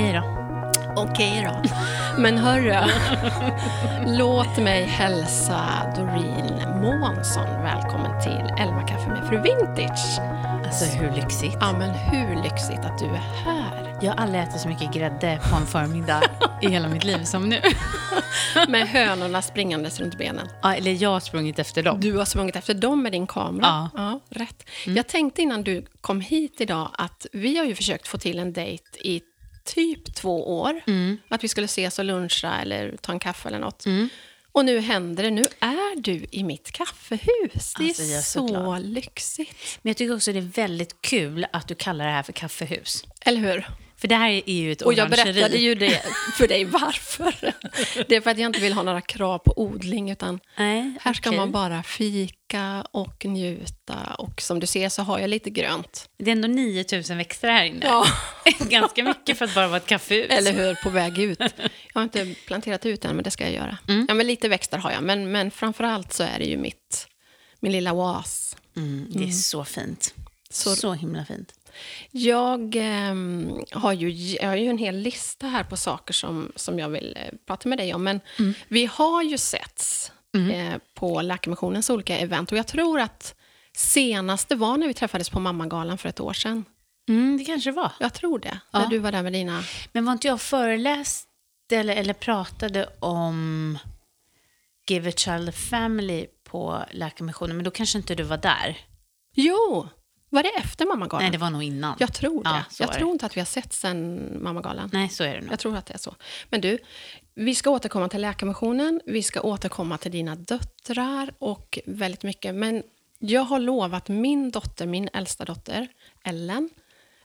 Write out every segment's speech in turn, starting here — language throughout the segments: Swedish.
Okej då. Okej då. Men hörru, låt mig hälsa Doreen Månsson välkommen till Elva kaffe med fru Vintage. Alltså hur lyxigt. Ja, men hur lyxigt att du är här. Jag har aldrig ätit så mycket grädde på en förmiddag i hela mitt liv som nu. Med hönorna springandes runt benen. Ja, eller jag har sprungit efter dem. Du har sprungit efter dem med din kamera. Ja. rätt. Jag tänkte innan du kom hit idag att vi har ju försökt få till en dejt i typ två år. Att vi skulle ses och luncha eller ta en kaffe eller något. Och nu händer det. Nu är du i mitt kaffehus. Det Alltså, är är så så, lyxigt. Men jag tycker också det är väldigt kul att du kallar det här för kaffehus. Eller hur? För det här är ju ett Och jag berättade ju det för dig varför. Det är för att jag inte vill ha några krav på odling, utan Nej, här ska okej. man bara fika och njuta. Och som du ser så har jag lite grönt. Det är ändå 9000 växter här inne. Ja. Ganska mycket för att bara vara ett kaffehus. Eller hur, på väg ut. Jag har inte planterat ut än, men det ska jag göra. Ja, men lite växter har jag, men, men framför allt så är det ju mitt, min lilla oas. Mm, det är så fint. Så, Så- himla fint. Jag, ehm, har ju, jag har ju en hel lista här på saker som, som jag vill eh, prata med dig om. Men vi har ju setts eh, på Läkarmissionens olika event. Och jag tror att senaste var när vi träffades på Mammagalan för ett år sedan. Mm, det kanske var. Jag tror det. Ja. När du var där med dina... Men var inte jag föreläst eller, eller pratade om Give a child a family på Läkarmissionen, men då kanske inte du var där. Jo! Var det efter Mammagalan? Nej, det var nog innan. Jag tror det. Ja, så jag tror det. inte att vi har sett sen Mammagalan. Nej, så är det nog. Jag tror att det är så. Men du, vi ska återkomma till Läkarmissionen, vi ska återkomma till dina döttrar och väldigt mycket. Men jag har lovat min dotter, min äldsta dotter, Ellen,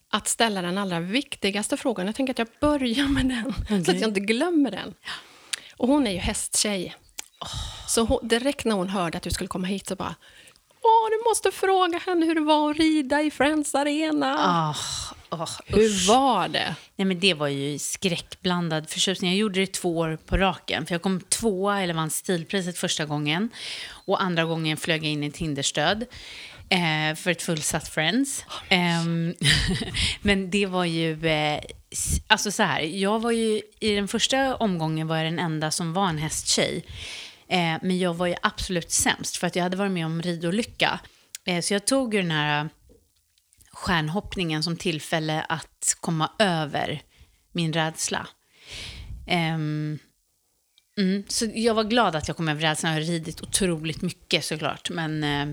att ställa den allra viktigaste frågan. Jag tänker att jag börjar med den, så att jag inte glömmer den. Och hon är ju hästtjej. Så hon, direkt när hon hörde att du skulle komma hit så bara Åh, du måste fråga henne hur det var att rida i Friends Arena. Ah, åh, Hur var det? Nej, men det var ju skräckblandad förtjusning. Jag gjorde det två år på raken. För jag kom tvåa, eller vann stilpriset första gången. Och andra gången flög jag in i Tinderstöd. Eh, för ett fullsatt Friends. Ehm, men det var ju... Eh, alltså så här, jag var ju... I den första omgången var jag den enda som var en hästtjej. Eh, men jag var ju absolut sämst, för att jag hade varit med om ridolycka. Eh, så jag tog ju den här stjärnhoppningen som tillfälle att komma över min rädsla. Ehm, mm, så jag var glad att jag kom över rädslan. Jag har ridit otroligt mycket såklart, men, eh,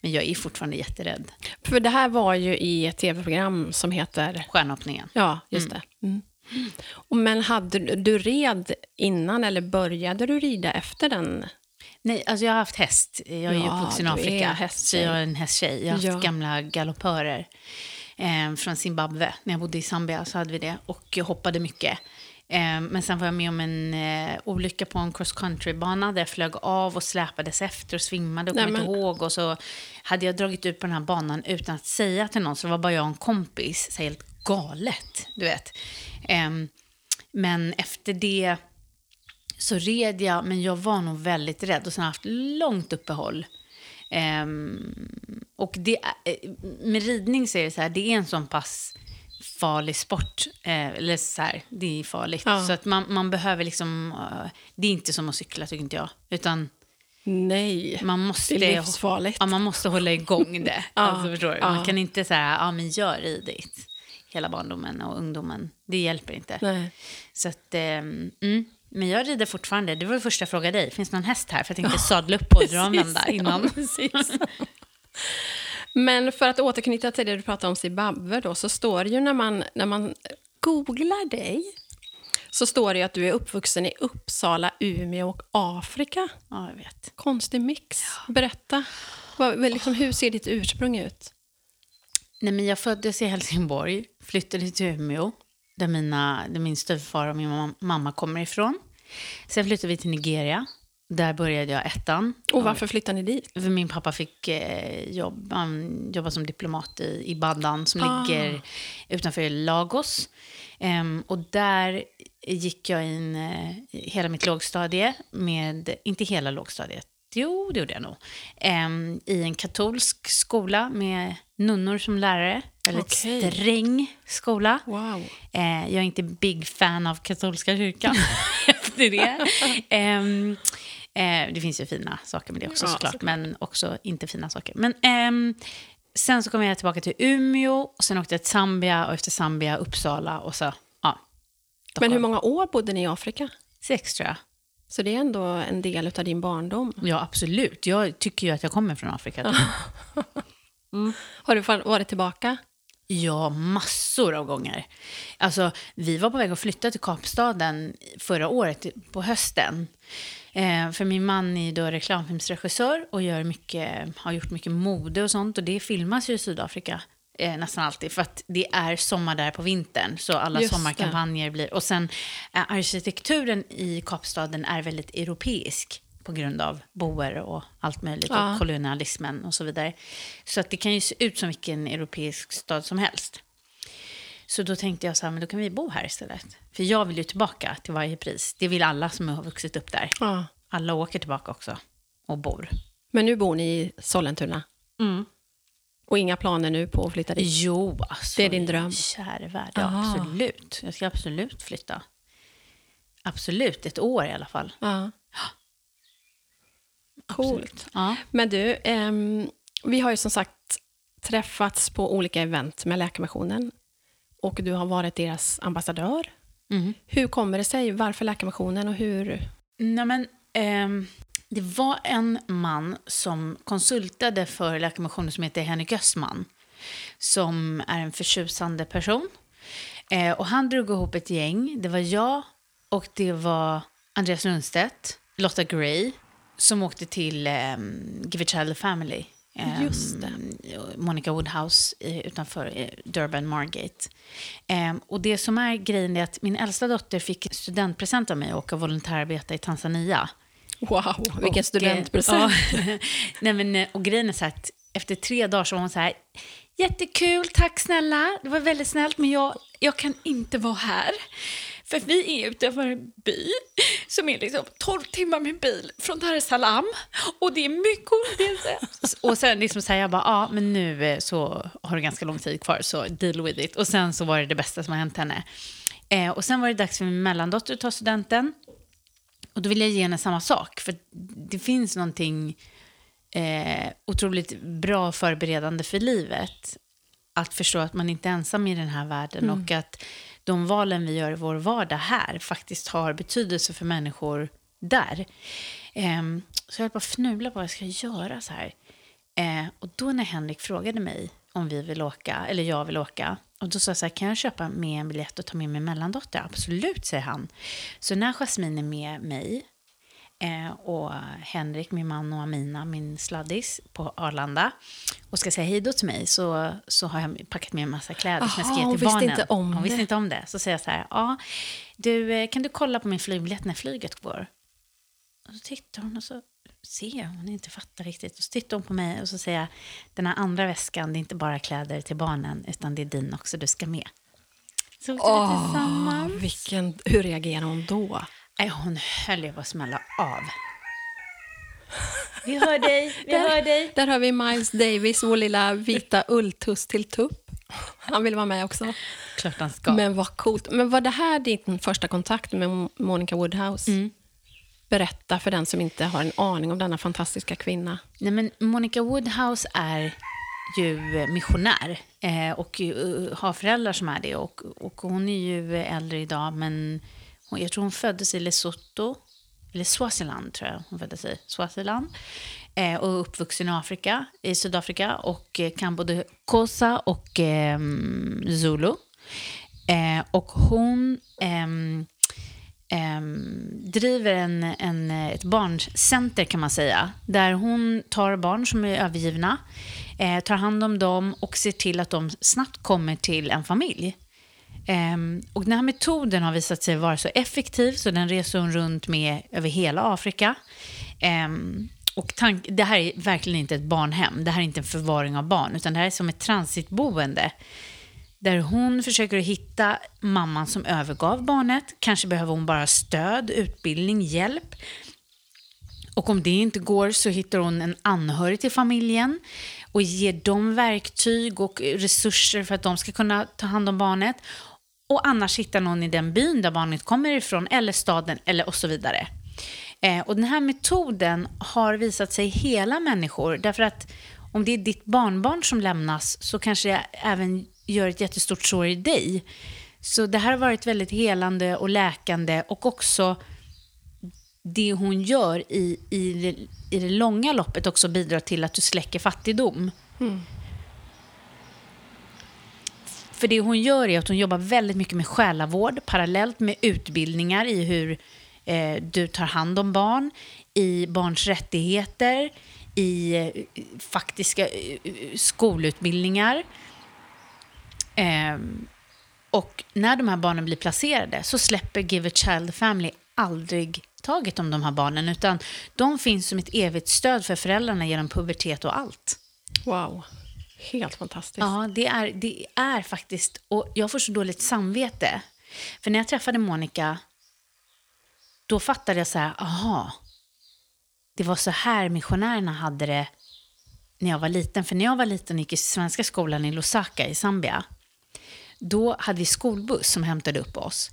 men jag är fortfarande jätterädd. För det här var ju i ett tv-program som heter... Stjärnhoppningen. Ja, just det. Mm. Men hade du, red innan eller började du rida efter den? Nej, alltså jag har haft häst. Jag är Ja, uppvuxen i Afrika, så jag är en hästtjej. Jag har haft Ja. gamla galoppörer eh, från Zimbabwe. När jag bodde i Zambia så hade vi det och jag hoppade mycket. Eh, men sen var jag med om en eh, olycka på en cross country-bana där jag flög av och släpades efter och svimmade och kom inte ihåg. Och så hade jag dragit ut på den här banan utan att säga till någon, så det var bara jag och en kompis. Så helt galet, du vet. Men efter det så red jag, men jag var nog väldigt rädd och sen har jag haft långt uppehåll. Och det, eh, med ridning så är det så här, det är en sån pass farlig sport. Eh, eller så här, det är farligt. Ja. Så att man, man behöver liksom, eh, det är inte som att cykla tycker inte jag. Utan Nej, man måste, det är livsfarligt. ja, man måste hålla igång det. Ja, alltså, förstår du? ja. Man kan inte säga, ja men gör ridit hela barndomen och ungdomen. Det hjälper inte. Nej. Så att, ehm, mm. Men jag rider fortfarande. Det var det första jag frågade dig. Finns det någon häst här? För jag tänkte sadla upp och dra en vända ja, innan. precis. Men för att återknyta till det du pratade om Zimbabwe då, så står det ju när man, när man googlar dig, så står det ju att du är uppvuxen i Uppsala, Umeå och Afrika. Ja, jag vet. Konstig mix. Berätta. Vad, vad- liksom, hur ser ditt ursprung ut? Nej, men jag föddes i Helsingborg, flyttade till Umeå, där, mina, där min styvfar och min mam- mamma kommer ifrån. Sen flyttade vi till Nigeria. Där började jag ettan. Och varför flyttade ni dit? För min pappa fick eh, jobb, han jobbar som diplomat i, i Badan som Ah. ligger utanför Lagos. Ehm, och där gick jag in eh, hela mitt lågstadie med, inte hela lågstadiet, jo det gjorde jag nog, Ehm, i en katolsk skola med nunnor som lärare. Väldigt Okej. sträng skola. Wow. Eh, jag är inte big fan av katolska kyrkan efter det. Ehm, eh, det finns ju fina saker med det också Ja, såklart, såklart. men också inte fina saker. Men ehm, sen så kom jag tillbaka till Umeå, och sen åkte jag till Zambia och efter Zambia Uppsala och så, ja. Men hur många år bodde ni i Afrika? Sex tror jag. Så det är ändå en del av din barndom. Ja, absolut. Jag tycker ju att jag kommer från Afrika. Har du varit tillbaka? Ja, massor av gånger. Alltså, vi var på väg att flytta till Kapstaden förra året på hösten. Eh, för min man är då reklamfilmsregissör och gör mycket, har gjort mycket mode och sånt. Och det filmas ju i Sydafrika eh, nästan alltid. För att det är sommar där på vintern. Så alla Just det. sommarkampanjer blir... Och sen eh, arkitekturen i Kapstaden är väldigt europeisk på grund av boer och allt möjligt Ja. och kolonialismen och så vidare. Så att det kan ju se ut som vilken europeisk stad som helst. Så då tänkte jag så här, men då kan vi bo här istället. För jag vill ju tillbaka till varje pris. Det vill alla som har vuxit upp där. Ja. Alla åker tillbaka också och bor. Men nu bor ni i Sollentuna? Och inga planer nu på att flytta dit? Jo, alltså. Det är din dröm? Käre värld, ja, absolut. Jag ska absolut flytta. Absolut, ett år i alla fall. Ja. Coolt. Absolut. Ja. Men du, ehm, vi har ju som sagt träffats på olika event med Läkarmissionen. Och du har varit deras ambassadör. Mm. Hur kommer det sig? Varför Läkarmissionen och hur? Nej, men, ehm, det var en man som konsultade för Läkarmissionen som heter Henrik Östman. Som är en förtjusande person. Eh, och han drog ihop ett gäng. Det var jag och det var Andreas Lundstedt, Lotta Gray, som åkte till um, Give a Child a Family. Ehm, Just det. Monica Woodhouse utanför eh, Durban Margate. Ehm, och det som är grejen är att min äldsta dotter fick studentpresent av mig att åka volontärarbeta i Tanzania. Wow, vilken Och, studentpresent. eh, ja. Nej, men, eh, och grejen är så att efter tre dagar så var hon så här, jättekul, tack snälla, det var väldigt snällt, men jag, jag kan inte vara här. För vi är utanför en by som är liksom 12 timmar med bil från Dar es Salaam och det är är så. Och sen liksom säger jag bara, ja men nu eh, så har du ganska lång tid kvar så deal with it. Och sen så var det det bästa som har hänt henne. Eh, och sen var det dags för min mellandotter att ta studenten. Och då vill jag ge henne samma sak, för det finns någonting eh, otroligt bra förberedande för livet. Att förstå att man inte är ensam i den här världen och att de valen vi gör i vår vardag här faktiskt har betydelse för människor där. Ehm, så jag höll på att fnula på vad jag ska göra så här. Eh, och då när Henrik frågade mig om vi vill åka, eller jag vill åka, och då sa jag så här, kan jag köpa med en biljett och ta med min mellandotter? Absolut, säger han. Så när Jasmine är med mig eh, och Henrik, min man och Amina, min sladdis, på Arlanda och ska säga hej då till mig så, så har jag packat med en massa kläder som jag ska ge hon till visste barnen. inte om hon visste det. inte om det. Så säger jag så här, ja, du, eh, kan du kolla på min flygbiljett när flyget går? Och så tittar hon och så ser jag hon inte fattar riktigt. Och så tittar hon på mig och så säger jag, den här andra väskan, det är inte bara kläder till barnen, utan det är din också, du ska med. Så vi tillsammans. vilken, hur reagerar hon då? Nej, hon höll ju på att smälla av. Vi hör dig, vi hör dig. Där har vi Miles Davis, vår lilla vita ulltuss till tupp. Han vill vara med också. Klart han ska. Men vad coolt. Men var det här din första kontakt med Monica Woodhouse? Mm. Berätta för den som inte har en aning om denna fantastiska kvinna. Nej, men Monica Woodhouse är ju missionär eh, och ju, har föräldrar som är det. Och, och hon är ju äldre idag, men hon, jag tror hon föddes i Lesotho, eller Swaziland tror jag hon föddes i, Swaziland. Eh, och är uppvuxen i Afrika, i Sydafrika och eh, kan både Kosa och eh, Zulu. Eh, och hon ehm, ehm, driver en, en, ett barncenter kan man säga. Där hon tar barn som är övergivna, eh, tar hand om dem och ser till att de snabbt kommer till en familj. Ehm, och den här metoden har visat sig vara så effektiv så den reser hon runt med över hela Afrika. Ehm, och tank, det här är verkligen inte ett barnhem, det här är inte en förvaring av barn, utan det här är som ett transitboende. Där hon försöker hitta mamman som övergav barnet. Kanske behöver hon bara stöd, utbildning, hjälp. Och om det inte går så hittar hon en anhörig till familjen. och ger dem verktyg och resurser för att de ska kunna ta hand om barnet. Och annars hittar någon i den byn där barnet kommer ifrån, eller staden, eller och så vidare. Eh, och den här metoden har visat sig hela människor, därför att om det är ditt barnbarn som lämnas så kanske det även gör ett jättestort sår i dig. Så det här har varit väldigt helande och läkande och också det hon gör i, i, det, i det långa loppet också bidrar till att du släcker fattigdom. Mm. För det hon gör är att hon jobbar väldigt mycket med själavård parallellt med utbildningar i hur eh, du tar hand om barn, i barns rättigheter, i eh, faktiska eh, eh skolutbildningar. Eh, och när de här barnen blir placerade så släpper Give a Child Family aldrig taget om de här barnen, utan de finns som ett evigt stöd för föräldrarna genom pubertet och allt. Wow. Helt fantastiskt. Ja, det är, det är faktiskt... Och jag får så dåligt samvete. För när jag träffade Monica, då fattade jag så här, aha, det var så här missionärerna hade det när jag var liten. För när jag var liten och gick i svenska skolan i Lusaka i Zambia, då hade vi skolbuss som hämtade upp oss.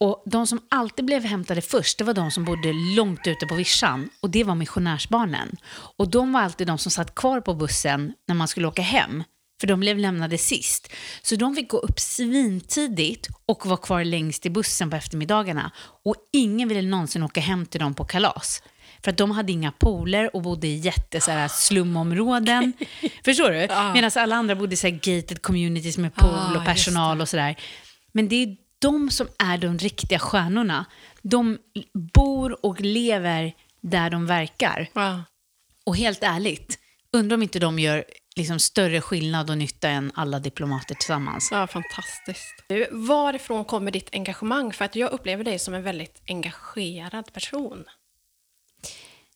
Och de som alltid blev hämtade först, det var de som bodde långt ute på vischan. Och det var missionärsbarnen. Och de var alltid de som satt kvar på bussen när man skulle åka hem. För de blev lämnade sist. Så de fick gå upp svintidigt och vara kvar längst i bussen på eftermiddagarna. Och ingen ville någonsin åka hem till dem på kalas. För att de hade inga pooler och bodde i jätte så här, slumområden. Förstår du? Medan alla andra bodde i så här, gated communities med pool ah, och personal och sådär. Men det är de som är de riktiga stjärnorna. De bor och lever där de verkar. Ja. Och helt ärligt, undrar om inte de gör liksom större skillnad och nytta än alla diplomater tillsammans. Ja, fantastiskt. Du, varifrån kommer ditt engagemang? För att jag upplever dig som en väldigt engagerad person.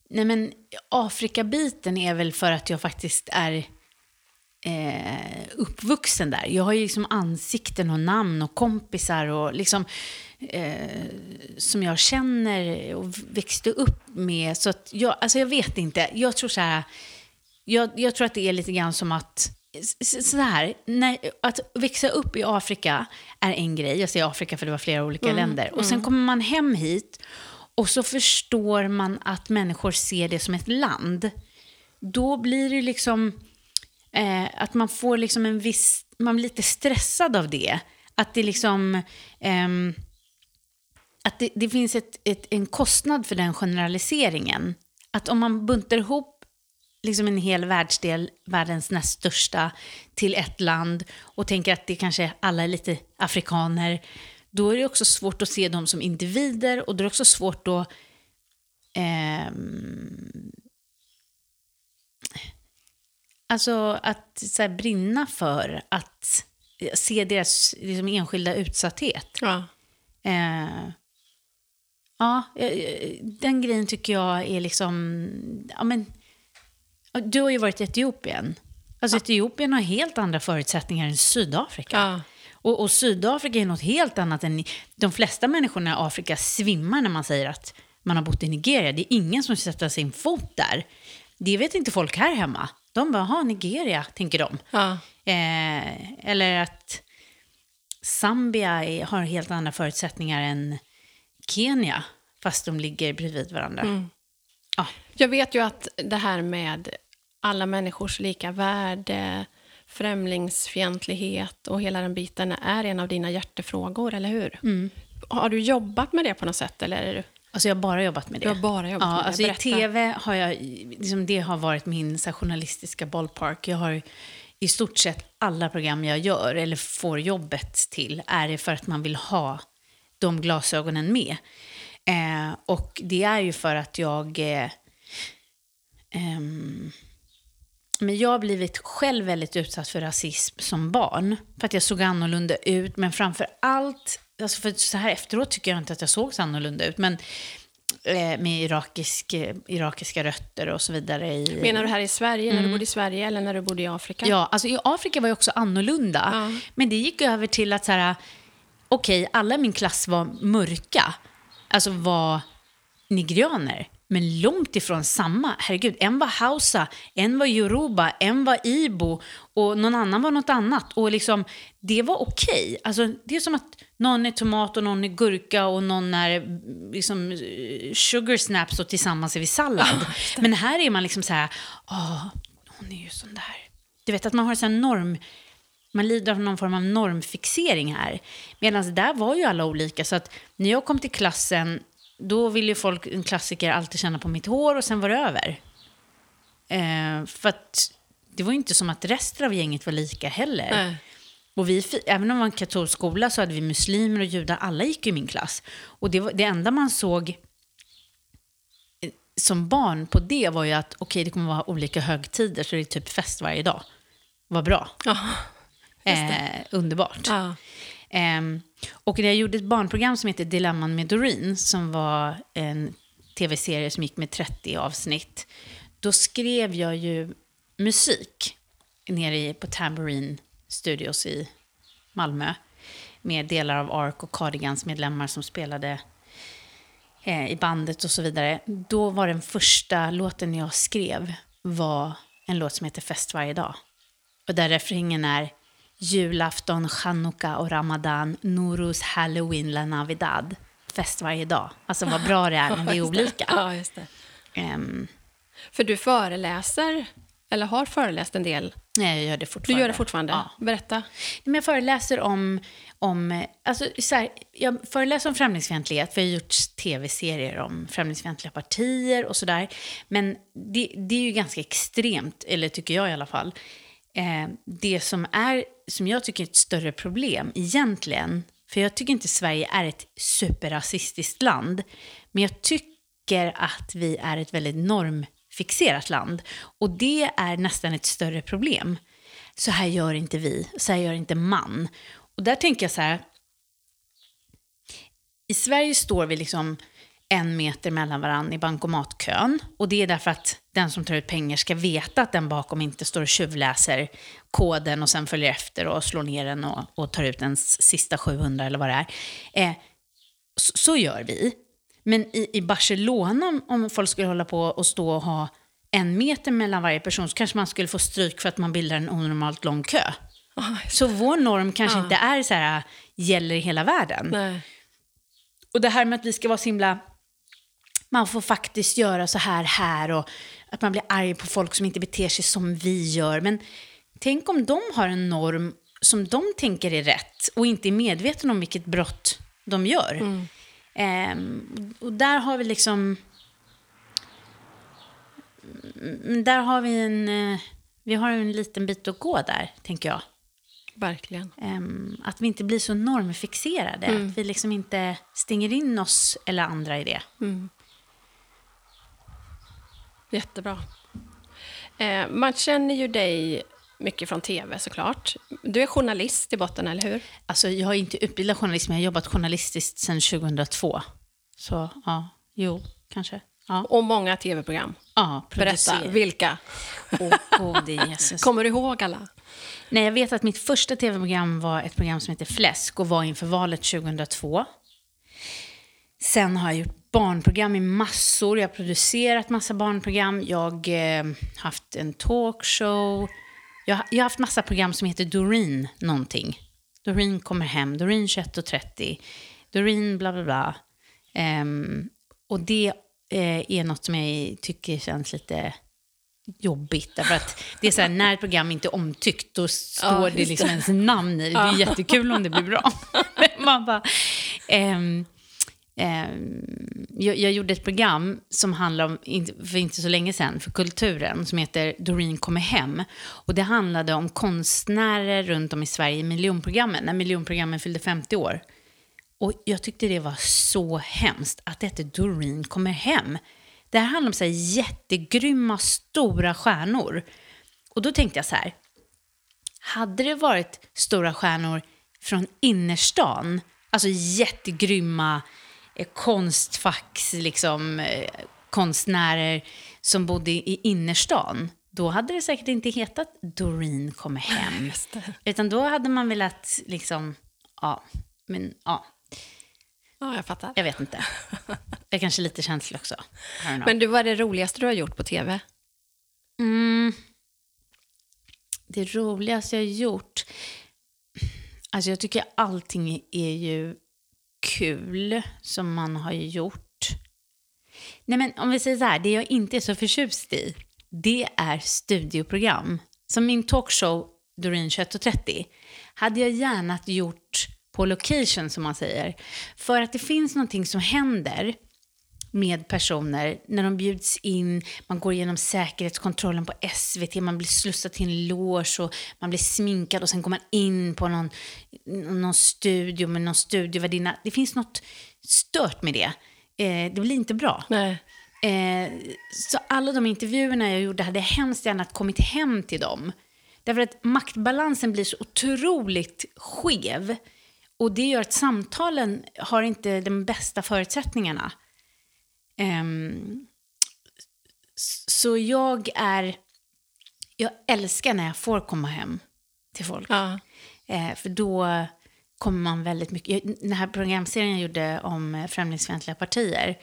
Nej men Afrikabiten är väl för att jag faktiskt är eh, uppvuxen där. Jag har ju liksom ansikten och namn och kompisar och liksom eh, som jag känner och växte upp med. Så att jag, alltså jag vet inte. Jag tror så här, jag, jag tror att det är lite grann som att så här, när, att växa upp i Afrika är en grej. Jag säger Afrika för det var flera olika mm, länder. Och sen mm. kommer man hem hit och så förstår man att människor ser det som ett land. Då blir det liksom eh, att man får liksom en viss, man blir lite stressad av det. Att det liksom, eh, att det, det finns ett, ett, en kostnad för den generaliseringen. Att om man buntar ihop liksom en hel världsdel, världens näst största, till ett land och tänker att det kanske alla är lite afrikaner, då är det också svårt att se dem som individer och då är det också svårt att eh, Alltså att så här, brinna för att se deras liksom, enskilda utsatthet. Ja. Eh, ja, eh, den grejen tycker jag är liksom... Ja, men, du har ju varit i Etiopien. Alltså ja. Etiopien har helt andra förutsättningar än Sydafrika. Ja. Och, och, Sydafrika är något helt annat än... De flesta människorna i Afrika svimmar när man säger att man har bott i Nigeria. Det är ingen som sätter sin fot där. Det vet inte folk här hemma. De bara, ha Nigeria, tänker de. Ja. Eh, eller att Zambia har helt andra förutsättningar än Kenya, fast de ligger bredvid varandra. Mm. Ja. Jag vet ju att det här med alla människors lika värde, främlingsfientlighet och hela den biten är en av dina hjärtefrågor, eller hur? Mm. Har du jobbat med det på något sätt? Eller? Alltså jag har bara jobbat med det. Du har bara jobbat ja, med alltså det. I tv har jag, liksom det har varit min så journalistiska ballpark. Jag har i stort sett alla program jag gör, eller får jobbet till, är det för att man vill ha de glasögonen med. Eh, och det är ju för att jag... Eh, eh, men jag har blivit själv väldigt utsatt för rasism som barn. För att jag såg annorlunda ut, men framför allt alltså för så här efteråt tycker jag inte att jag såg så annorlunda ut, men eh, med irakisk, eh, irakiska rötter och så vidare. I, Menar du här i Sverige, mm. när du mm. bodde i Sverige eller när du bodde i Afrika? Ja, alltså i Afrika var jag också annorlunda. Ja. Men det gick över till att så här, okej, okay, alla i min klass var mörka, alltså var nigerianer. men långt ifrån samma. Herregud, en var hausa, en var yoruba, en var ibo och någon annan var något annat. Och liksom, det var okej. Okay. Alltså, det är som att någon är tomat och någon är gurka och någon är liksom, sugar snaps och tillsammans är vi sallad. men här är man liksom så här, åh, hon är ju sån där. Du vet att man har en norm man lider av någon form av normfixering här. Medan där var ju alla olika. Så att när jag kom till klassen, då ville ju folk, en klassiker, alltid känna på mitt hår och sen var det över. Eh, för att det var ju inte som att resten av gänget var lika heller. Nej. Och vi, även om det var en katolsk skola så hade vi muslimer och judar, alla gick i min klass. Och det, var, det enda man såg eh, som barn på det var ju att okej, okay, det kommer vara olika högtider, så det är typ fest varje dag. Vad bra. Ja. Eh, underbart. Ja. Eh, och när jag gjorde ett barnprogram som heter Dilemman med Doreen, som var en tv-serie som gick med 30 avsnitt, då skrev jag ju musik nere på Tambourine Studios i Malmö med delar av Ark och Cardigans medlemmar som spelade eh, i bandet och så vidare. Då var den första låten jag skrev var en låt som heter Fest varje dag. Och där refrängen är julafton, chanukka och ramadan, Norus, halloween, la navidad. Fest varje dag. Alltså vad bra det är när vi är olika. Ja, just det. Um, För du föreläser, eller har föreläst en del? Nej, jag gör det fortfarande. Du gör det fortfarande? Ja. Berätta. Men jag föreläser om, om alltså, så här, jag föreläser om främlingsfientlighet, för jag har gjort tv-serier om främlingsfientliga partier och sådär. Men det, det är ju ganska extremt, eller tycker jag i alla fall. Eh, det som, är, som jag tycker är ett större problem egentligen, för jag tycker inte Sverige är ett superrasistiskt land, men jag tycker att vi är ett väldigt fixerat land. Och det är nästan ett större problem. Så här gör inte vi, så här gör inte man. Och där tänker jag så här, i Sverige står vi liksom en meter mellan varandra i bankomatkön. Och det är därför att den som tar ut pengar ska veta att den bakom inte står och tjuvläser koden och sen följer efter och slår ner den och, och tar ut ens sista 700 eller vad det är. Eh, så, så, gör vi. Men i, i Barcelona, om, om folk skulle hålla på och stå och ha en meter mellan varje person så kanske man skulle få stryk för att man bildar en onormalt lång kö. Oh, så vår norm kanske oh. inte är så här, gäller i hela världen. Nej. Och det här med att vi ska vara så himla man får faktiskt göra så här här och att man blir arg på folk som inte beter sig som vi gör. Men tänk om de har en norm som de tänker är rätt och inte är medvetna om vilket brott de gör. Mm. Um, och där har vi liksom... Mm, där har vi en... Uh, vi har en liten bit att gå där, tänker jag. Verkligen. Um, att vi inte blir så normfixerade. Mm. Att vi liksom inte stänger in oss eller andra i det. Mm. Jättebra. Eh, man känner ju dig mycket från tv såklart. Du är journalist i botten, eller hur? Alltså, jag har inte utbildat journalist, men jag har jobbat journalistiskt sedan 2002. Så ja, jo, kanske. Ja. Och många tv-program. Ja, Berätta, vilka? Oh, gode Jesus. Kommer du ihåg alla? Nej, jag vet att mitt första tv-program var ett program som heter Fläsk och var inför valet 2002. Sen har jag gjort barnprogram i massor. Jag har producerat massa barnprogram. Jag har eh, haft en talkshow. Jag, jag har haft massa program som heter Doreen någonting. Doreen kommer hem, Doreen 21.30, Doreen bla bla bla. Um, och det eh, är något som jag tycker känns lite jobbigt. Därför att det är så här, när ett program inte är omtyckt, då står ja, det liksom ens namn i det. Det är jättekul om det blir bra. Man bara, um, Eh, jag, jag, gjorde ett program som handlade om, för inte så länge sedan, för kulturen, som heter Doreen kommer hem. Och det handlade om konstnärer runt om i Sverige i miljonprogrammen, när miljonprogrammen fyllde 50 år. Och jag tyckte det var så hemskt att det hette Doreen kommer hem. Det här handlar om så här jättegrymma, stora stjärnor. Och då tänkte jag så här, hade det varit stora stjärnor från innerstan, alltså jättegrymma, konstfacks, liksom, eh, konstnärer som bodde i innerstan, då hade det säkert inte hetat Doreen kommer hem. Utan då hade man velat, liksom, ja, men ja. Ja, jag fattar. Jag vet inte. Jag är kanske lite känslig också. Men du, vad är det roligaste du har gjort på tv? Mm. Det roligaste jag har gjort? Alltså jag tycker allting är ju kul som man har gjort. Nej men om vi säger så här, det jag inte är så förtjust i, det är studioprogram. Som min talkshow Doreen 21.30 hade jag gärna gjort på location som man säger. För att det finns någonting som händer med personer när de bjuds in, man går igenom säkerhetskontrollen på SVT, man blir slussad till en loge och man blir sminkad och sen går man in på någon, någon studio med någon studiovärdinna. Det finns något stört med det. Eh, det blir inte bra. Nej. Eh, så alla de intervjuerna jag gjorde hade jag hemskt gärna kommit hem till dem. Därför att maktbalansen blir så otroligt skev. Och det gör att samtalen har inte de bästa förutsättningarna. Ehm, så jag är... Jag älskar när jag får komma hem till folk. Ja. Eh, för då kommer man väldigt mycket... jag- Den här programserien jag gjorde om eh, främlingsfientliga partier.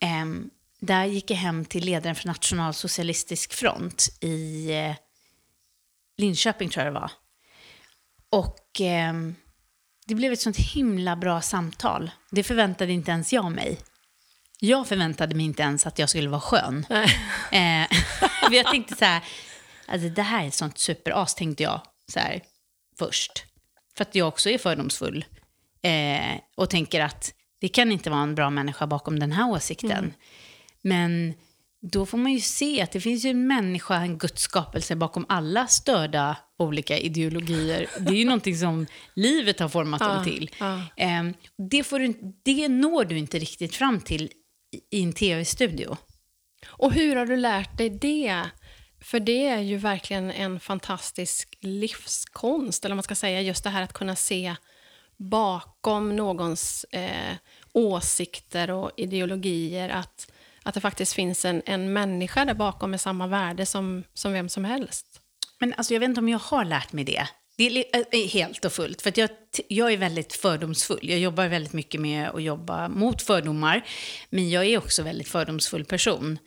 ehm, där gick jag hem till ledaren för Nationalsocialistisk front i eh, Linköping, tror jag det var. Och ehm, det blev ett sånt himla bra samtal. Det förväntade inte ens jag mig. Jag förväntade mig inte ens att jag skulle vara skön. Eh, jag tänkte så här, alltså det här är ett sånt superas, tänkte jag så här, först. För att jag också är fördomsfull. Eh, och tänker att det kan inte vara en bra människa bakom den här åsikten. Men då får man ju se att det finns ju en människa, en Guds skapelse bakom alla störda olika ideologier. Det är ju någonting som livet har format dem Ja, till. ja. Eh, det, får du, det når du inte riktigt fram till i- en tv-studio. Och hur har du lärt dig det? För det är ju verkligen en fantastisk livskonst, eller man ska säga, just det här att kunna se bakom någons eh, åsikter och ideologier, att, att det faktiskt finns en, en människa där bakom med samma värde som, som vem som helst. Men alltså, jag vet inte om jag har lärt mig det. Det är li- äh, helt och fullt. För jag, jag är väldigt fördomsfull. Jag jobbar väldigt mycket med att jobba mot fördomar. Men jag är också väldigt fördomsfull person.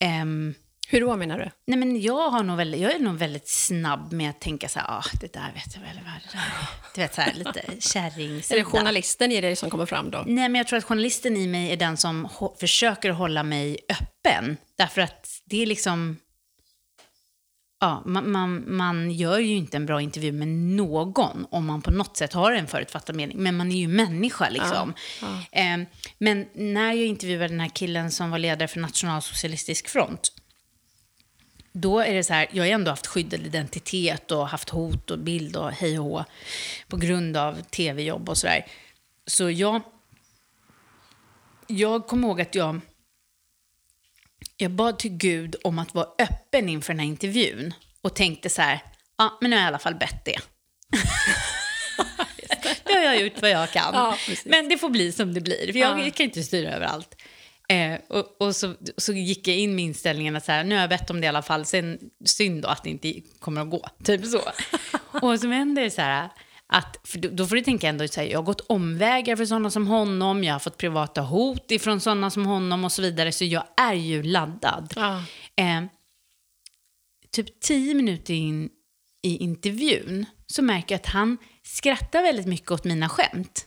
Ehm, Hur då menar du? nej men jag, har nog väldigt, jag är nog väldigt snabb med att tänka så här, ah, det där vet jag väl vad det där. Du vet, så här, lite Är det kärringsida. journalisten i dig som kommer fram då? Nej, men jag tror att journalisten i mig är den som försöker hålla mig öppen. Därför att det är liksom... Ja, man, man, man gör ju inte en bra intervju med någon om man på något sätt har en förutfattad mening. Men man är ju människa liksom. Eh, men när jag intervjuade den här killen som var ledare för Nationalsocialistisk front. Då är det så här, jag har ju ändå haft skyddad identitet och haft hot och bild och hej och hå på grund av tv-jobb och sådär. Så jag, jag kommer ihåg att jag, jag bad till Gud om att vara öppen inför den här intervjun och tänkte så här, ja men nu har jag i alla fall bett det. nu har jag gjort vad jag kan. Ja, men det får bli som det blir, för jag Ja. kan inte styra över allt. Eh, och och så, så gick jag in med inställningen att så här, nu har jag bett om det i alla fall, sen synd då att det inte kommer att gå. Typ så. och så händer det så här, att, för då, får du tänka ändå så här, jag har gått omvägar för sådana som honom, jag har fått privata hot ifrån sådana som honom och så vidare, så jag är ju laddad. Ja. Eh, typ tio minuter in i intervjun så märker jag att han skrattar väldigt mycket åt mina skämt.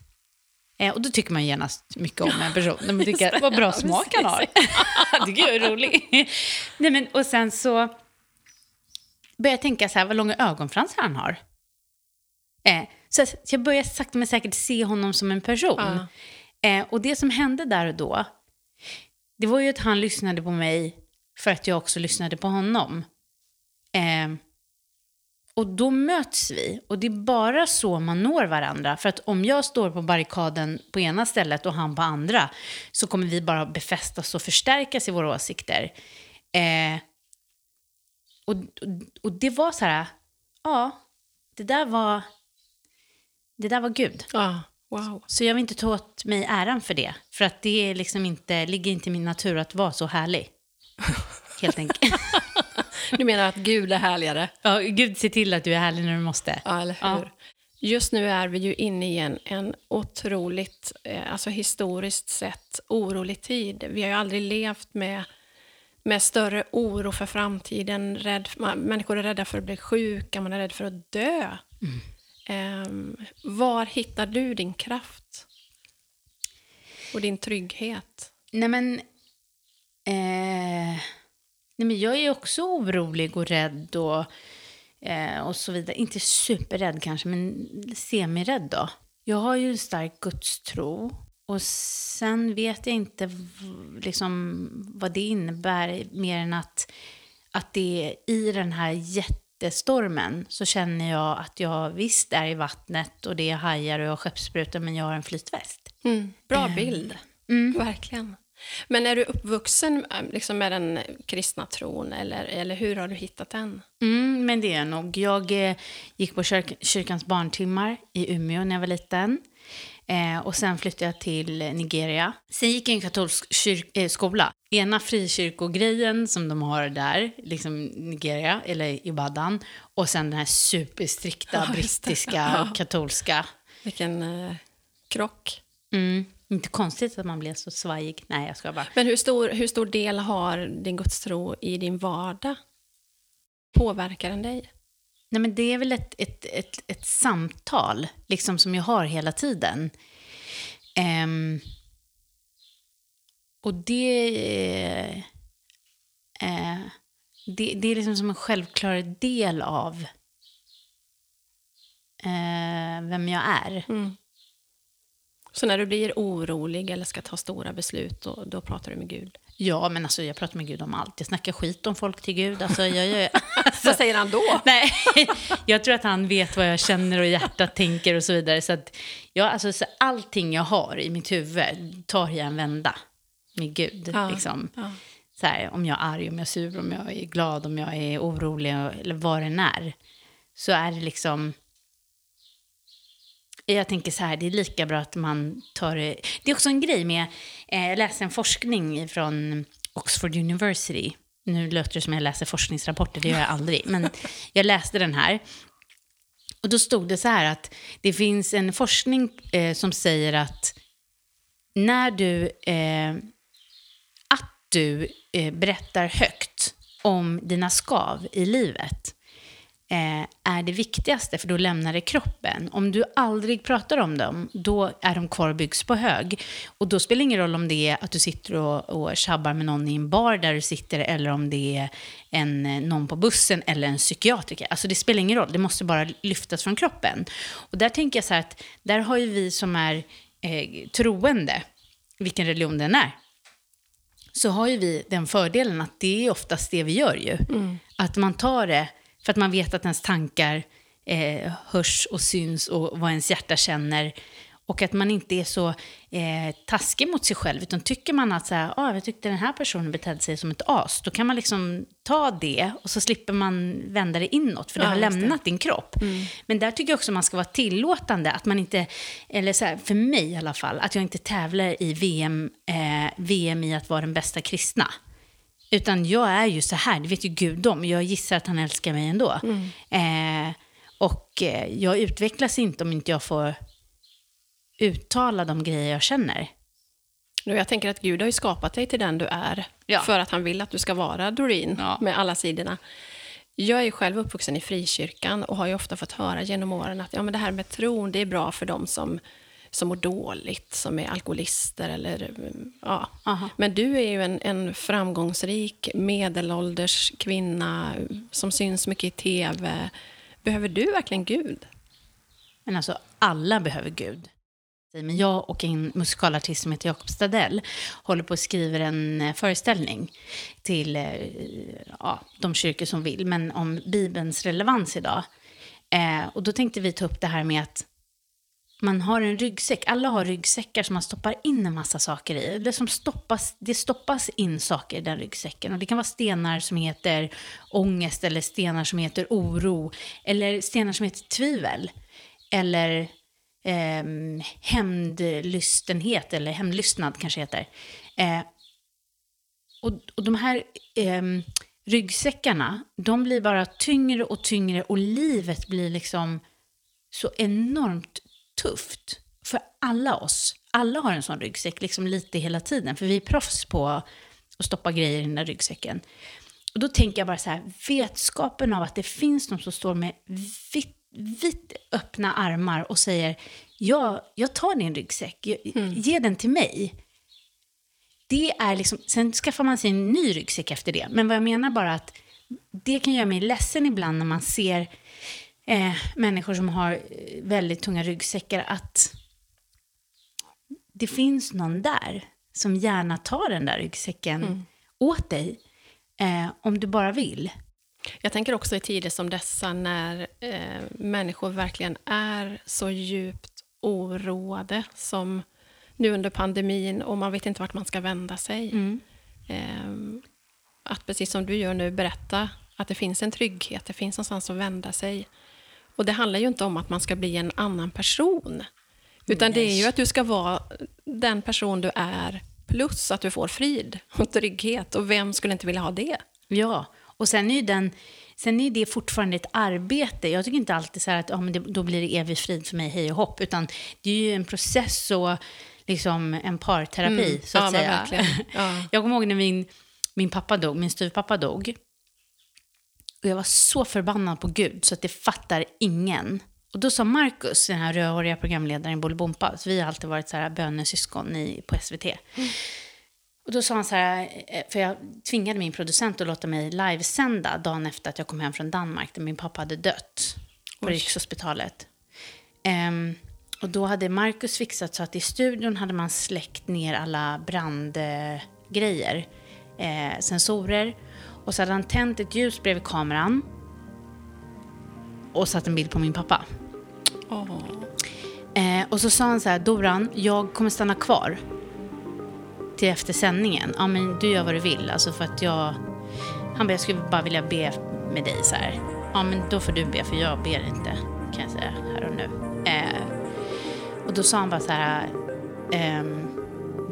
Eh, och då tycker man genast mycket om en person. Man tycker, vad bra smak han har. jag är rolig. Nej, men, och sen så börjar jag tänka så här, vad långa ögonfransar han har. Eh, så jag börjar sakta men säkert se honom som en person. Eh, och det som hände där och då, det var ju att han lyssnade på mig för att jag också lyssnade på honom. Eh, och då möts vi. Och det är bara så man når varandra. För att om jag står på barrikaden på ena stället och han på andra så kommer vi bara befästas och förstärkas i våra åsikter. Eh, och, och, och det var så här, ja, det där var, det där var Gud. Ja, wow. Så jag vill inte ta åt mig äran för det. För att det är liksom inte, ligger inte i min natur att vara så härlig. Helt enkelt. Du menar att Gud är härligare? ja, Gud ser till att du är härlig när du måste. Ja, eller Ja. hur? Just nu är vi ju inne i en, en otroligt, eh, alltså historiskt sett, orolig tid. Vi har ju aldrig levt med, med större oro för framtiden. Rädd, man, människor är rädda för att bli sjuka, man är rädd för att dö. Eh, Ehm, var hittar du din kraft? Och din trygghet? Nej, men... Eh, nej, men jag är också orolig och rädd och, eh, och så vidare. Inte superrädd kanske, men semirädd då. Jag har ju en stark gudstro. Och sen vet jag inte liksom, vad det innebär mer än att, att det är i den här jätte jättestormen så känner jag att jag visst är i vattnet och det är hajar och jag har skeppssprutor men jag har en flytväst. Mm, bra bild. Verkligen. Men är du uppvuxen eh, liksom, med den kristna tron eller, eller hur har du hittat den? Mm, men det är jag nog. Jag eh, gick på kyrk kyrkans barntimmar i Umeå när jag var liten. Eh, och sen flyttade jag till Nigeria. Sen gick jag i en katolsk kyr- eh, skola. Ena frikyrkogrejen som de har där, liksom Nigeria, eller Ibadan. Och sen den här superstrikta Ja, brittiska Ja. katolska. Vilken eh, krock. Mm. Inte konstigt att man blev så svajig. Nej, jag ska bara. Men hur stor, hur stor del har din gudstro i din vardag? Påverkar den dig? Nej, men det är väl ett, ett, ett, ett samtal liksom, som jag har hela tiden. Um, och det, uh, det, det är liksom som en självklar del av uh, vem jag är. Mm. Så när du blir orolig eller ska ta stora beslut, då, då pratar du med Gud? Ja, men alltså, jag pratar med Gud om allt. Jag snackar skit om folk till Gud. Alltså, jag, jag, Vad säger han då? Nej, jag tror att han vet vad jag känner och hjärtat tänker och så vidare. Så att jag, alltså, så allting jag har i mitt huvud tar jag en vända med Gud. Ja, Liksom. ja. Så här, om jag är arg, om jag är sur, om jag är glad, om jag är orolig eller vad det än är. Så är det liksom... Jag tänker så här, det är lika bra att man tar det... Det är också en grej med... Eh, jag läste en forskning från Oxford University. Nu låter det som jag läser forskningsrapporter, det gör jag aldrig. Men jag läste den här. Och då stod det så här att det finns en forskning eh, som säger att när du... Eh, att du eh, berättar högt om dina skav i livet är det viktigaste, för då lämnar det kroppen. Om du aldrig pratar om dem, då är de kvar och byggs på hög. Och då spelar det ingen roll om det är att du sitter och, och tjabbar med någon i en bar där du sitter, eller om det är en, eh, någon på bussen eller en psykiatriker. Alltså det spelar ingen roll, det måste bara lyftas från kroppen. Och där tänker jag så här att, där har ju vi som är eh, troende, vilken religion den är, så har ju vi den fördelen att det är oftast det vi gör ju. Att man tar det för att man vet att ens tankar eh, hörs och syns och vad ens hjärta känner. Och att man inte är så eh, taskig mot sig själv, utan tycker man att så här, ah, jag tyckte den här personen betedde sig som ett as, då kan man liksom ta det och så slipper man vända det inåt, för det Ja, har just det. lämnat din kropp. Men där tycker jag också man ska vara tillåtande, att man inte, eller så här, för mig i alla fall, att jag inte tävlar i VM, eh, VM i att vara den bästa kristna. Utan jag är ju så här, det vet ju Gud om. Jag gissar att han älskar mig ändå. Eh, och eh, jag utvecklas inte om inte jag får uttala de grejer jag känner. Jag tänker att Gud har ju skapat dig till den du är, Ja. för att han vill att du ska vara Doreen, Ja. med alla sidorna. Jag är ju själv uppvuxen i frikyrkan och har ju ofta fått höra genom åren att ja, men det här med tron, det är bra för dem som, som mår dåligt, som är alkoholister eller ja. Aha. Men du är ju en, en framgångsrik medelålders kvinna som syns mycket i tv. Behöver du verkligen Gud? Men alltså, alla behöver Gud. Men jag och en musikalartist som heter Jakob Stadell håller på att skriva en eh, föreställning till eh, ja, de kyrkor som vill, men om Bibelns relevans idag. Eh, och då tänkte vi ta upp det här med att man har en ryggsäck. Alla har ryggsäckar som man stoppar in en massa saker i. Det, som stoppas, det stoppas in saker i den ryggsäcken. Och det kan vara stenar som heter ångest eller stenar som heter oro. Eller stenar som heter tvivel. Eller eh, hämndlystenhet, eller hämndlystnad kanske heter. Eh, och, och de här eh, ryggsäckarna, de blir bara tyngre och tyngre och livet blir liksom så enormt tufft för alla oss. Alla har en sån ryggsäck, liksom lite hela tiden. För vi är proffs på att stoppa grejer i den där ryggsäcken. Och då tänker jag bara så här, vetskapen av att det finns någon som står med vitt, vitt öppna armar och säger ja, jag tar din ryggsäck, mm. ge den till mig. Det är liksom, sen skaffar man sig en ny ryggsäck efter det. Men vad jag menar bara att det kan göra mig ledsen ibland när man ser eh, människor som har eh, väldigt tunga ryggsäckar att det finns någon där som gärna tar den där ryggsäcken mm. åt dig eh, om du bara vill. Jag tänker också i tider som dessa när eh, människor verkligen är så djupt oroade som nu under pandemin och man vet inte vart man ska vända sig. Mm. Eh, att precis som du gör nu berätta att det finns en trygghet, det finns någonstans att vända sig. Och det handlar ju inte om att man ska bli en annan person. Utan det är ju att du ska vara den person du är, plus att du får frid och trygghet. Och vem skulle inte vilja ha det? Ja, och sen är ju den... Sen är det fortfarande ett arbete. Jag tycker inte alltid så att ja, men det, då blir det evig frid för mig, hej och hopp. Utan det är ju en process och liksom en parterapi, mm. så att ja, säga. Ja. Jag kommer ihåg när min, min pappa dog, min styvpappa dog. Och jag var så förbannad på Gud så att det fattar ingen. Och då sa Markus, den här rödhåriga programledaren i Bolibompa, vi har alltid varit så här bönesyskon i, på SVT. Mm. Och då sa han så här, eh, för jag tvingade min producent att låta mig livesända dagen efter att jag kom hem från Danmark, där min pappa hade dött på Rikshospitalet. Um, och då hade Markus fixat så att i studion hade man släckt ner alla brandgrejer, eh, sensorer. Och så hade han tänt ett ljus bredvid kameran och satt en bild på min pappa. Oh. Eh, och så sa han så här, Doran, jag kommer stanna kvar till efter sändningen. Ja, men du gör vad du vill. Alltså för att jag... Han bara, jag skulle bara vilja be med dig så här. Ja, men då får du be, för jag ber inte, kan jag säga här och nu. Eh, och då sa han bara så här, eh,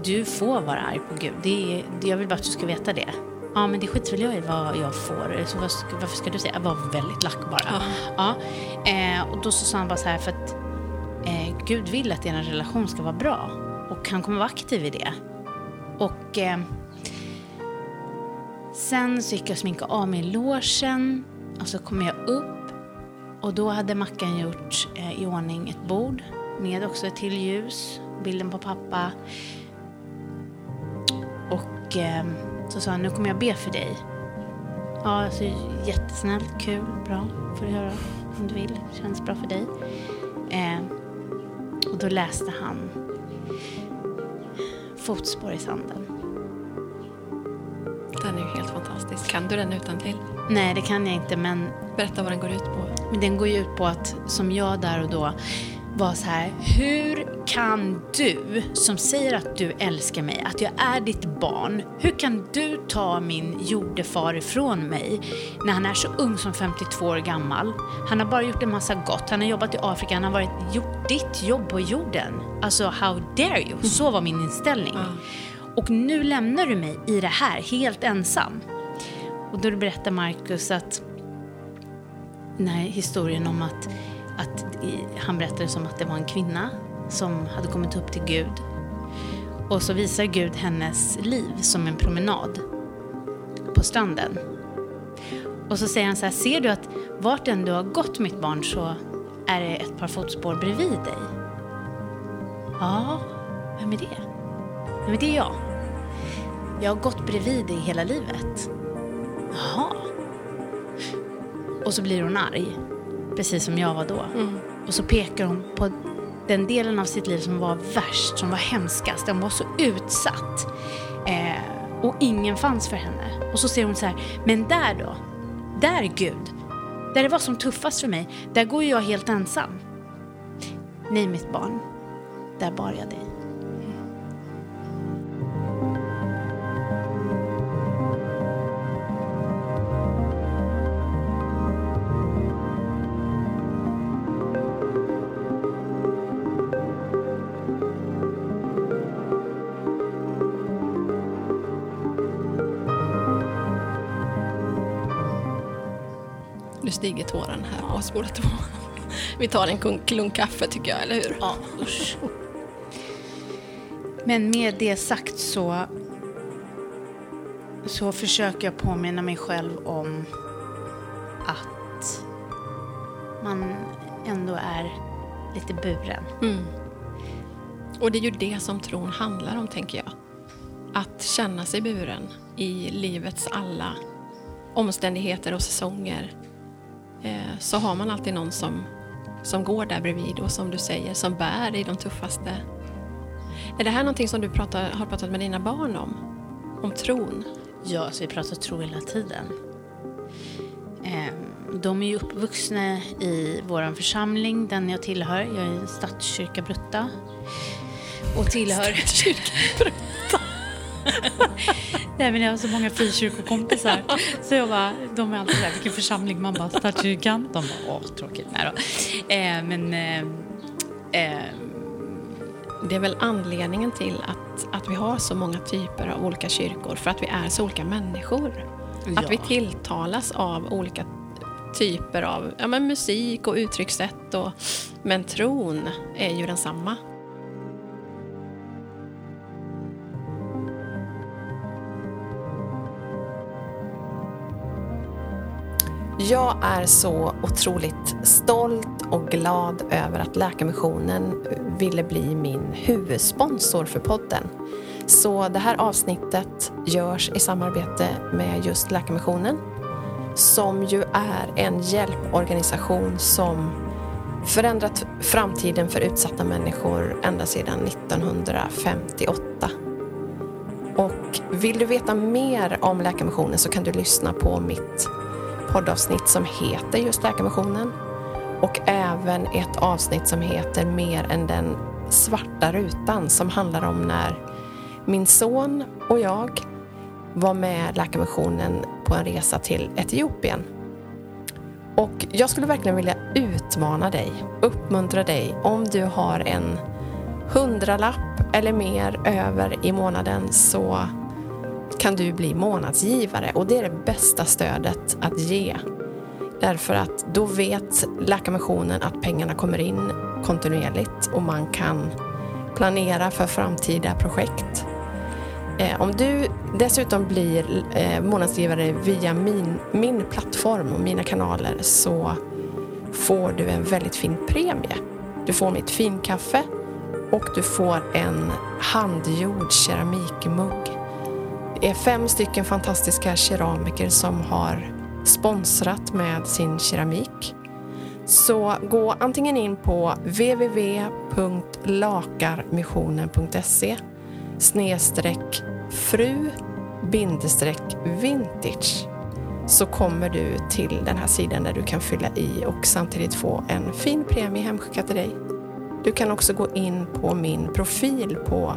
du får vara arg på Gud. Det är, jag vill bara att du ska veta det. Ja, men det skiter väl jag i vad jag får. Så varför ska du säga? Jag var väldigt lack bara. Ja. ja. Eh, och då så sa han bara så här, för att eh, Gud vill att er relation ska vara bra. Och han kommer vara aktiv i det. Och eh, sen så gick jag och sminkade av mig logen och så kom jag upp och då hade Mackan gjort eh, i ordning ett bord med också ett till ljus, bilden på pappa. Och eh, så sa han, nu kommer jag be för dig. Ja, alltså, jättesnällt, kul, bra, får du göra om du vill, känns bra för dig. Eh, och då läste han Fotspår i sanden. Den är ju helt fantastisk. Kan du den utan till? Nej, det kan jag inte, men... Berätta vad den går ut på. Men den går ju ut på att, som jag där och då, var så här, hur kan du som säger att du älskar mig, att jag är ditt barn, hur kan du ta min jordefar ifrån mig när han är så ung som 52 år gammal? Han har bara gjort en massa gott, han har jobbat i Afrika, han har varit, gjort ditt jobb på jorden. Alltså, how dare you? Så var min inställning. Och nu lämnar du mig i det här, helt ensam. Och då berättar Markus att den här historien om att att han berättade som att det var en kvinna som hade kommit upp till Gud. Och så visar Gud hennes liv som en promenad på stranden. Och så säger han så här, ser du att vart än du har gått mitt barn så är det ett par fotspår bredvid dig? Ja, vem är det? Nej, men det är jag. Jag har gått bredvid dig hela livet. Jaha. Och så blir hon arg precis som jag var då. Mm. Och så pekar hon på den delen av sitt liv som var värst, som var hemskast. Den var så utsatt. Eh, och ingen fanns för henne. Och så säger hon så här, men där då? Där Gud, där det var som tuffast för mig, där går jag helt ensam. Nej mitt barn, där bar jag dig. Stiger tåren här på oss båda två. Vi tar en klunk kaffe tycker jag, eller hur? Ja, usch. Men med det sagt så, så försöker jag påminna mig själv om att man ändå är lite buren. Mm. Och det är ju det som tron handlar om, tänker jag. Att känna sig buren i livets alla omständigheter och säsonger. Eh, så har man alltid någon som, som går där bredvid och som du säger, som bär i de tuffaste. Är det här någonting som du pratar, har pratat med dina barn om? Om tron? Ja, så vi pratar tro hela tiden. Ehm, de är ju uppvuxna i vår församling, den jag tillhör. Jag är Stadskyrka Brutta. Och tillhör... Stadskyrka Brutta? Nej, men jag har så många frikyrkokompisar. Så jag bara, de är alltid där, vilken församling? Man bara, Stadskyrkan. De bara, åh, tråkigt. Nej då. Eh, men... Eh, eh, det är väl anledningen till att, att vi har så många typer av olika kyrkor, för att vi är så olika människor. Ja. Att vi tilltalas av olika typer av ja, men musik och uttryckssätt. Och, men tron är ju densamma. Jag är så otroligt stolt och glad över att Läkarmissionen ville bli min huvudsponsor för podden. Så det här avsnittet görs i samarbete med just Läkarmissionen som ju är en hjälporganisation som förändrat framtiden för utsatta människor ända sedan 1958. Och vill du veta mer om Läkarmissionen så kan du lyssna på mitt poddavsnitt som heter just Läkarmissionen och även ett avsnitt som heter Mer än den svarta rutan som handlar om när min son och jag var med Läkarmissionen på en resa till Etiopien. Och jag skulle verkligen vilja utmana dig, uppmuntra dig om du har en hundralapp eller mer över i månaden så kan du bli månadsgivare och det är det bästa stödet att ge. Därför att då vet Läkarmissionen att pengarna kommer in kontinuerligt och man kan planera för framtida projekt. Eh, om du dessutom blir eh, månadsgivare via min, min plattform och mina kanaler så får du en väldigt fin premie. Du får mitt finkaffe och du får en handgjord keramikmugg är fem stycken fantastiska keramiker som har sponsrat med sin keramik. Så gå antingen in på www.lakarmissionen.se snedstreck fru bindestreck vintage så kommer du till den här sidan där du kan fylla i och samtidigt få en fin premie hemskickad till dig. Du kan också gå in på min profil på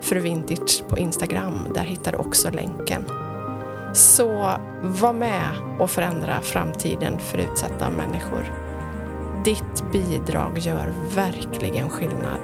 för Vintage på Instagram. Där hittar du också länken. Så var med och förändra framtiden för utsatta människor. Ditt bidrag gör verkligen skillnad.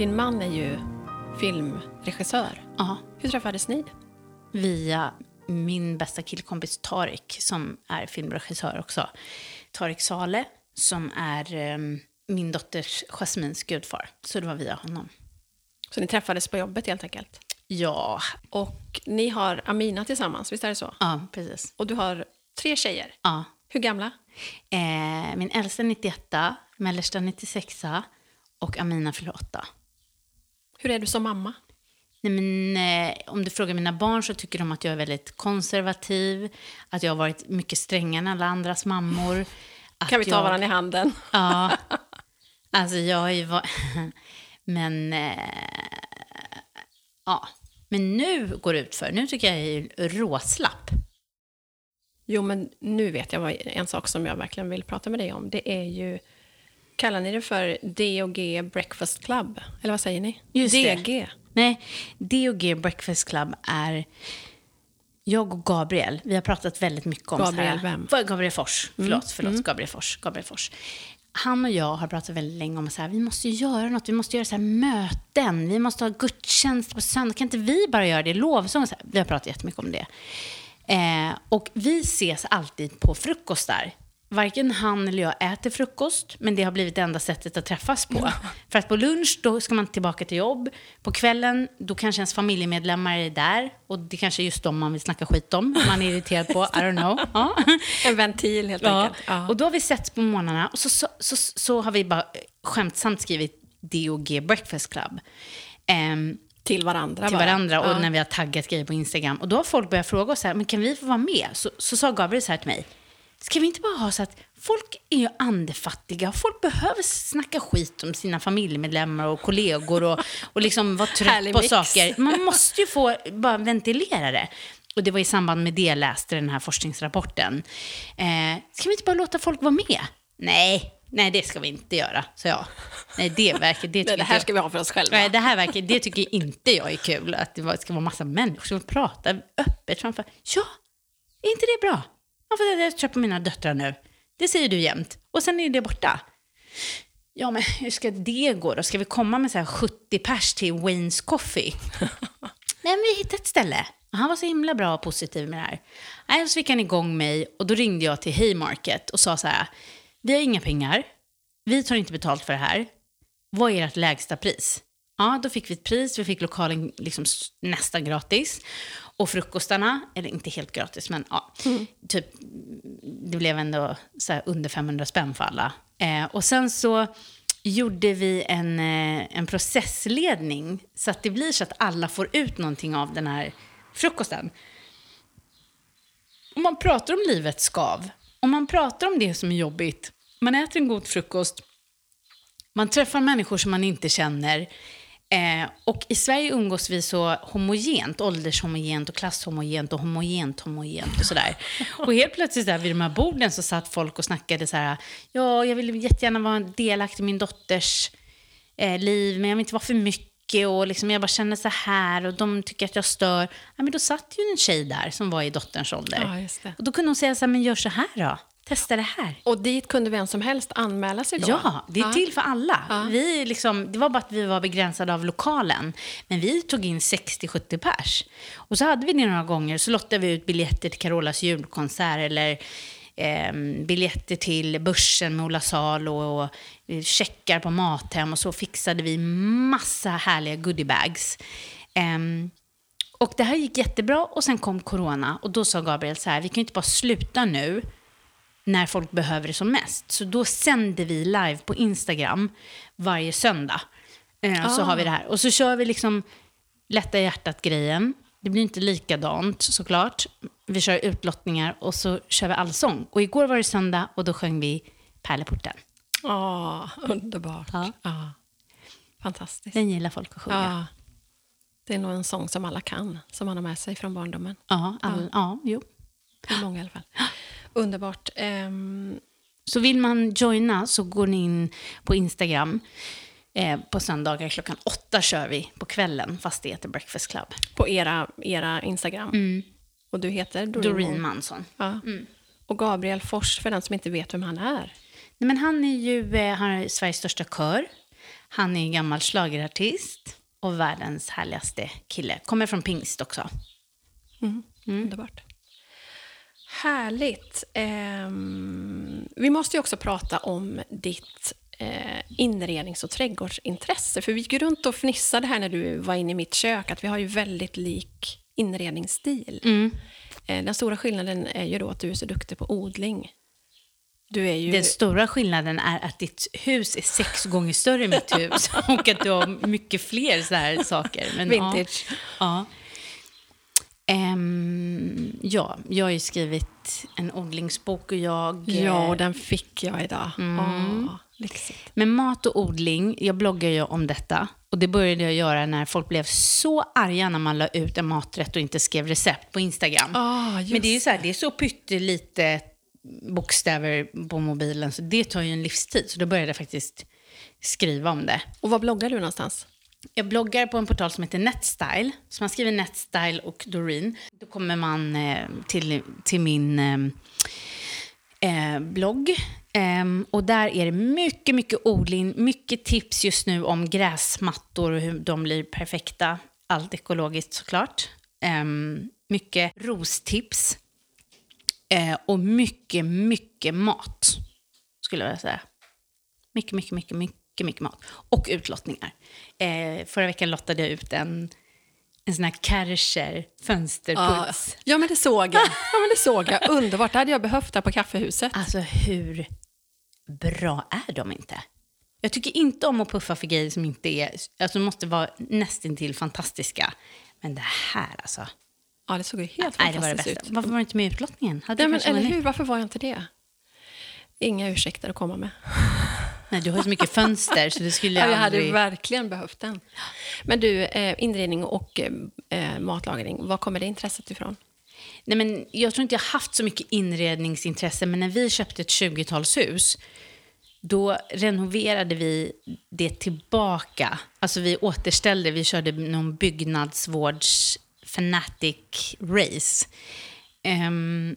Din man är ju filmregissör. Ja. Hur träffades ni? Via min bästa killkompis Tarik, som är filmregissör också. Tarik Sale, som är um, min dotters Jasmins gudfar. Så det var via honom. Så ni träffades på jobbet helt enkelt? Ja. Och ni har Amina tillsammans, visst är det så? Ja, precis. Och du har tre tjejer? Ja. Hur gamla? Eh, min äldsta 91, mellersta 96 och Amina fyller 8. Hur är du som mamma? Nej, men, eh, om du frågar mina barn så tycker de att jag är väldigt konservativ, att jag har varit mycket strängare än alla andras mammor. kan vi ta jag, varandra i handen? Ja. Alltså jag är ju... Men... Eh, ja. Men nu går det ut för. Nu tycker jag är råslapp. Jo, men nu vet jag vad, en sak som jag verkligen vill prata med dig om. Det är ju Kallar ni det för D&G Breakfast Club? Eller vad säger ni? Just DG? Det. Nej, D&G Breakfast Club är jag och Gabriel. Vi har pratat väldigt mycket om... Gabriel vem? Gabriel Fors. Förlåt, mm. förlåt. Mm. Gabriel Fors. Gabriel Fors. han och jag har pratat väldigt länge om att vi måste göra något, vi måste göra så här möten, vi måste ha gudstjänst på söndag, kan inte vi bara göra det, lovsång? Så här. Vi har pratat jättemycket om det. Eh, och vi ses alltid på frukostar varken han eller jag äter frukost, men det har blivit det enda sättet att träffas på. För att på lunch, då ska man tillbaka till jobb. På kvällen, då kanske ens familjemedlemmar är där. Och det kanske är just dem man vill snacka skit om, man är irriterad på. I don't know. Ja. En ventil helt ja. enkelt. Ja. Och då har vi sett på morgnarna och så, så, så, så, har vi bara skämtsamt skrivit DOG Breakfast Club. Um, till varandra Till bara. varandra och Ja. när vi har taggat grejer på Instagram. Och då har folk börjat fråga oss så här, men kan vi få vara med? Så, så sa Gabriel så här till mig, ska vi inte bara ha så att folk är ju andefattiga, folk behöver snacka skit om sina familjemedlemmar och kollegor och, och liksom vara trött Härlig på mix. saker. Man måste ju få bara ventilera det. Och det var i samband med det jag läste den här forskningsrapporten. Eh, ska vi inte bara låta folk vara med? Nej, nej det ska vi inte göra, så jag. Nej, det verkar... Det, Nej, det här jag- ska vi ha för oss själva. Nej, det här verkar, det tycker inte jag är kul. Att det ska vara massa människor som pratar öppet framför. Ja, är inte det bra? Ja, för jag på mina döttrar nu. Det säger du jämt. Och sen är det borta. Ja, men hur ska det gå då? Ska vi komma med så här 70 pers till Wayne's Coffee? Nej, men vi hittade ett ställe. Han var så himla bra och positiv med det här. Nej, så fick han igång mig och då ringde jag till Haymarket och sa så här. Vi har inga pengar. Vi tar inte betalt för det här. Vad är ert lägsta pris? Ja, då fick vi ett pris. Vi fick lokalen liksom nästan gratis. Och frukostarna, eller inte helt gratis, men ja, typ, det blev ändå så här under 500 spänn för alla. Eh, och sen så gjorde vi en, eh, en processledning så att det blir så att alla får ut någonting av den här frukosten. Om man pratar om livets skav, om man pratar om det som är jobbigt, man äter en god frukost, man träffar människor som man inte känner. Eh, och i Sverige umgås vi så homogent, åldershomogent och klasshomogent och homogent homogent och sådär. Och helt plötsligt där vid de här borden så satt folk och snackade så här, ja, jag vill jättegärna vara delaktig i min dotters eh, liv, men jag vill inte vara för mycket och liksom jag bara känner så här och de tycker att jag stör. Ja, men då satt ju en tjej där som var i dotterns ålder. Ja. Och då kunde hon säga så här, men gör så här då, testa det här. Och dit kunde vem som helst anmäla sig då? Ja, det är Ja. till för alla. Ja. Vi liksom, det var bara att vi var begränsade av lokalen. Men vi tog in 60-70 pers. Och så hade vi det några gånger. Så lottade vi ut biljetter till Carolas julkonsert eller ehm, biljetter till Börsen med Ola Salo och eh, checkar på Mathem. Och så fixade vi massa härliga goodiebags. Ehm, och det här gick jättebra och sen kom corona. Och då sa Gabriel så här, vi kan ju inte bara sluta nu när folk behöver det som mest. Så då sänder vi live på Instagram varje söndag. Eh, Så Ah. har vi det här. Och så kör vi liksom lätta hjärtat-grejen. Det blir inte likadant såklart. Vi kör utlottningar och så kör vi allsång. Och igår var det söndag och då sjöng vi Pärleporten. Ja, underbart. Ja. Ja. Fantastiskt. Den gillar folk att sjunga. Ja. Det är nog en sång som alla kan, som man har med sig från barndomen. Ja, all, ja. jo. För många i alla fall. Underbart. Ehm, Så vill man joina så går ni in på Instagram. Eh, på söndagar klockan åtta kör vi på kvällen, fast det heter Breakfast Club. på era, era Instagram. Och du heter Doreen, Mm. Doreen. Mansson. Ja. Och Gabriel Fors, för den som inte vet vem han är. Nej, men han är ju eh, han är Sveriges största kör. Han är gammal schlagerartist och världens härligaste kille. Kommer från pingst också. Mm. Underbart. Härligt. Ehm, vi måste ju också prata om ditt eh, inrednings och trädgårdsintresse. För vi gick runt och fnissade här när du var inne i mitt kök, att vi har ju väldigt lik inredningsstil. Eh, den stora skillnaden är ju då att du är så duktig på odling. Du är ju... Den stora skillnaden är att ditt hus är sex gånger större än mitt hus och att du har mycket fler så här saker. Men, Vintage. Ja, ja. Ehm, ja, jag har ju skrivit en odlingsbok och jag... Ja, eh, och den fick jag idag. Mm. lyxigt. Med mat och odling, jag bloggar ju om detta. Och det började jag göra när folk blev så arga när man la ut en maträtt och inte skrev recept på Instagram. Just Men det är ju så här, det är så pyttelite bokstäver på mobilen så det tar ju en livstid. Så då började jag faktiskt skriva om det. Och var bloggar du någonstans? Jag bloggar på en portal som heter Netstyle. Så man skriver Netstyle och Doreen. Då kommer man eh, till, till min eh, eh, blogg. Ehm, och där är det mycket, mycket odling, mycket tips just nu om gräsmattor och hur de blir perfekta. Allt ekologiskt såklart. Ehm, mycket rostips. Eh, och mycket, mycket mat, skulle jag vilja säga. Mycket, mycket, mycket, mycket, mycket mat. Och utlottningar. Eh, förra veckan lottade jag ut en, en sån här Kärcher fönsterputs. Ja, men det såg jag. Ja, men det såg jag. Underbart. Det hade jag behövt där på kaffehuset. Alltså hur bra är de inte? Jag tycker inte om att puffa för grejer som inte är, alltså måste vara nästintill fantastiska. Men det här alltså. Ja, det såg ju helt Nej, det var det fantastiskt ut. Varför var du inte med i utlottningen? Hade Nej, men, eller hur? Varför var jag inte det? Inga ursäkter att komma med. Nej, du har ju så mycket fönster så du skulle Ja, jag aldrig... hade verkligen behövt den. Men du, eh, inredning och eh, matlagring, var kommer det intresset ifrån? Nej, men jag tror inte jag haft så mycket inredningsintresse, men när vi köpte ett 20-talshus då renoverade vi det tillbaka. Alltså vi återställde, vi körde någon byggnadsvårds fanatic race. Ehm,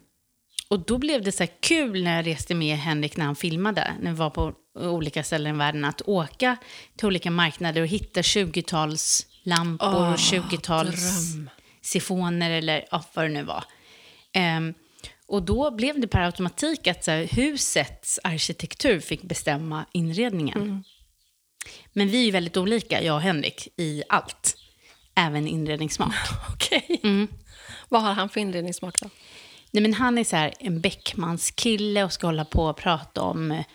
och då blev det så här kul när jag reste med Henrik när han filmade, när vi var på olika ställen i världen, att åka till olika marknader och hitta 20-talslampor Åh, och 20-tals dröm. sifoner eller ja, vad det nu var. Ehm, och då blev det per automatik att så här, husets arkitektur fick bestämma inredningen. Men vi är ju väldigt olika, jag och Henrik, i allt. Även inredningssmak. Okej. Mm. Vad har han för inredningssmak då? Nej, men han är så här en Beckmans kille och ska hålla på och prata om eh,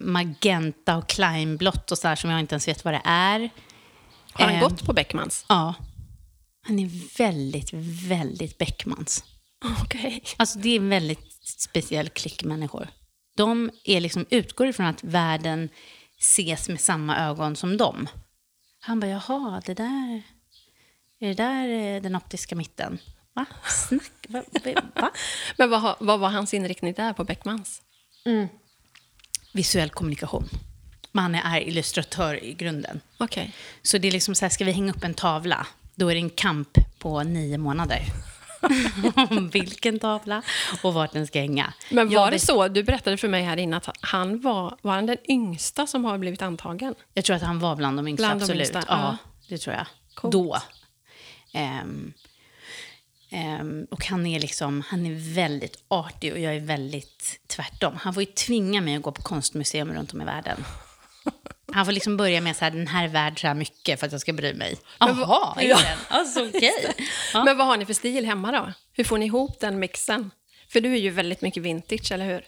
magenta och kleinblått och så här som jag inte ens vet vad det är. Har han Ehm. gått på Beckmans? Ja. Han är väldigt, väldigt Beckmans. Okej. Alltså det är en väldigt speciell klick människor. De är liksom, utgår ifrån att världen ses med samma ögon som dem. Han bara, jaha, det där, är det där eh, den optiska mitten? Va? Snack? Va? Va? Men vad, vad var hans inriktning där på Beckmans? Visuell kommunikation. Man är illustratör i grunden. Okej. Så det är liksom så här, ska vi hänga upp en tavla, då är det en kamp på nio månader. Om vilken tavla och vart den ska hänga. Men Jag var det så, du berättade för mig här innan att han var, var han den yngsta som har blivit antagen? Jag tror att han var bland de yngsta, Bland de absolut. yngsta, ja, det tror jag. Coolt. Då. Ehm, ehm, och han är liksom, han är väldigt artig och jag är väldigt tvärtom. Han får ju tvinga mig att gå på konstmuseum runt om i världen. Han får liksom börja med så här, den här är värd så här mycket för att jag ska bry mig. Jaha, Ja. Alltså okej. Ja. Men vad har ni för stil hemma då? Hur får ni ihop den mixen? För du är ju väldigt mycket vintage, eller hur?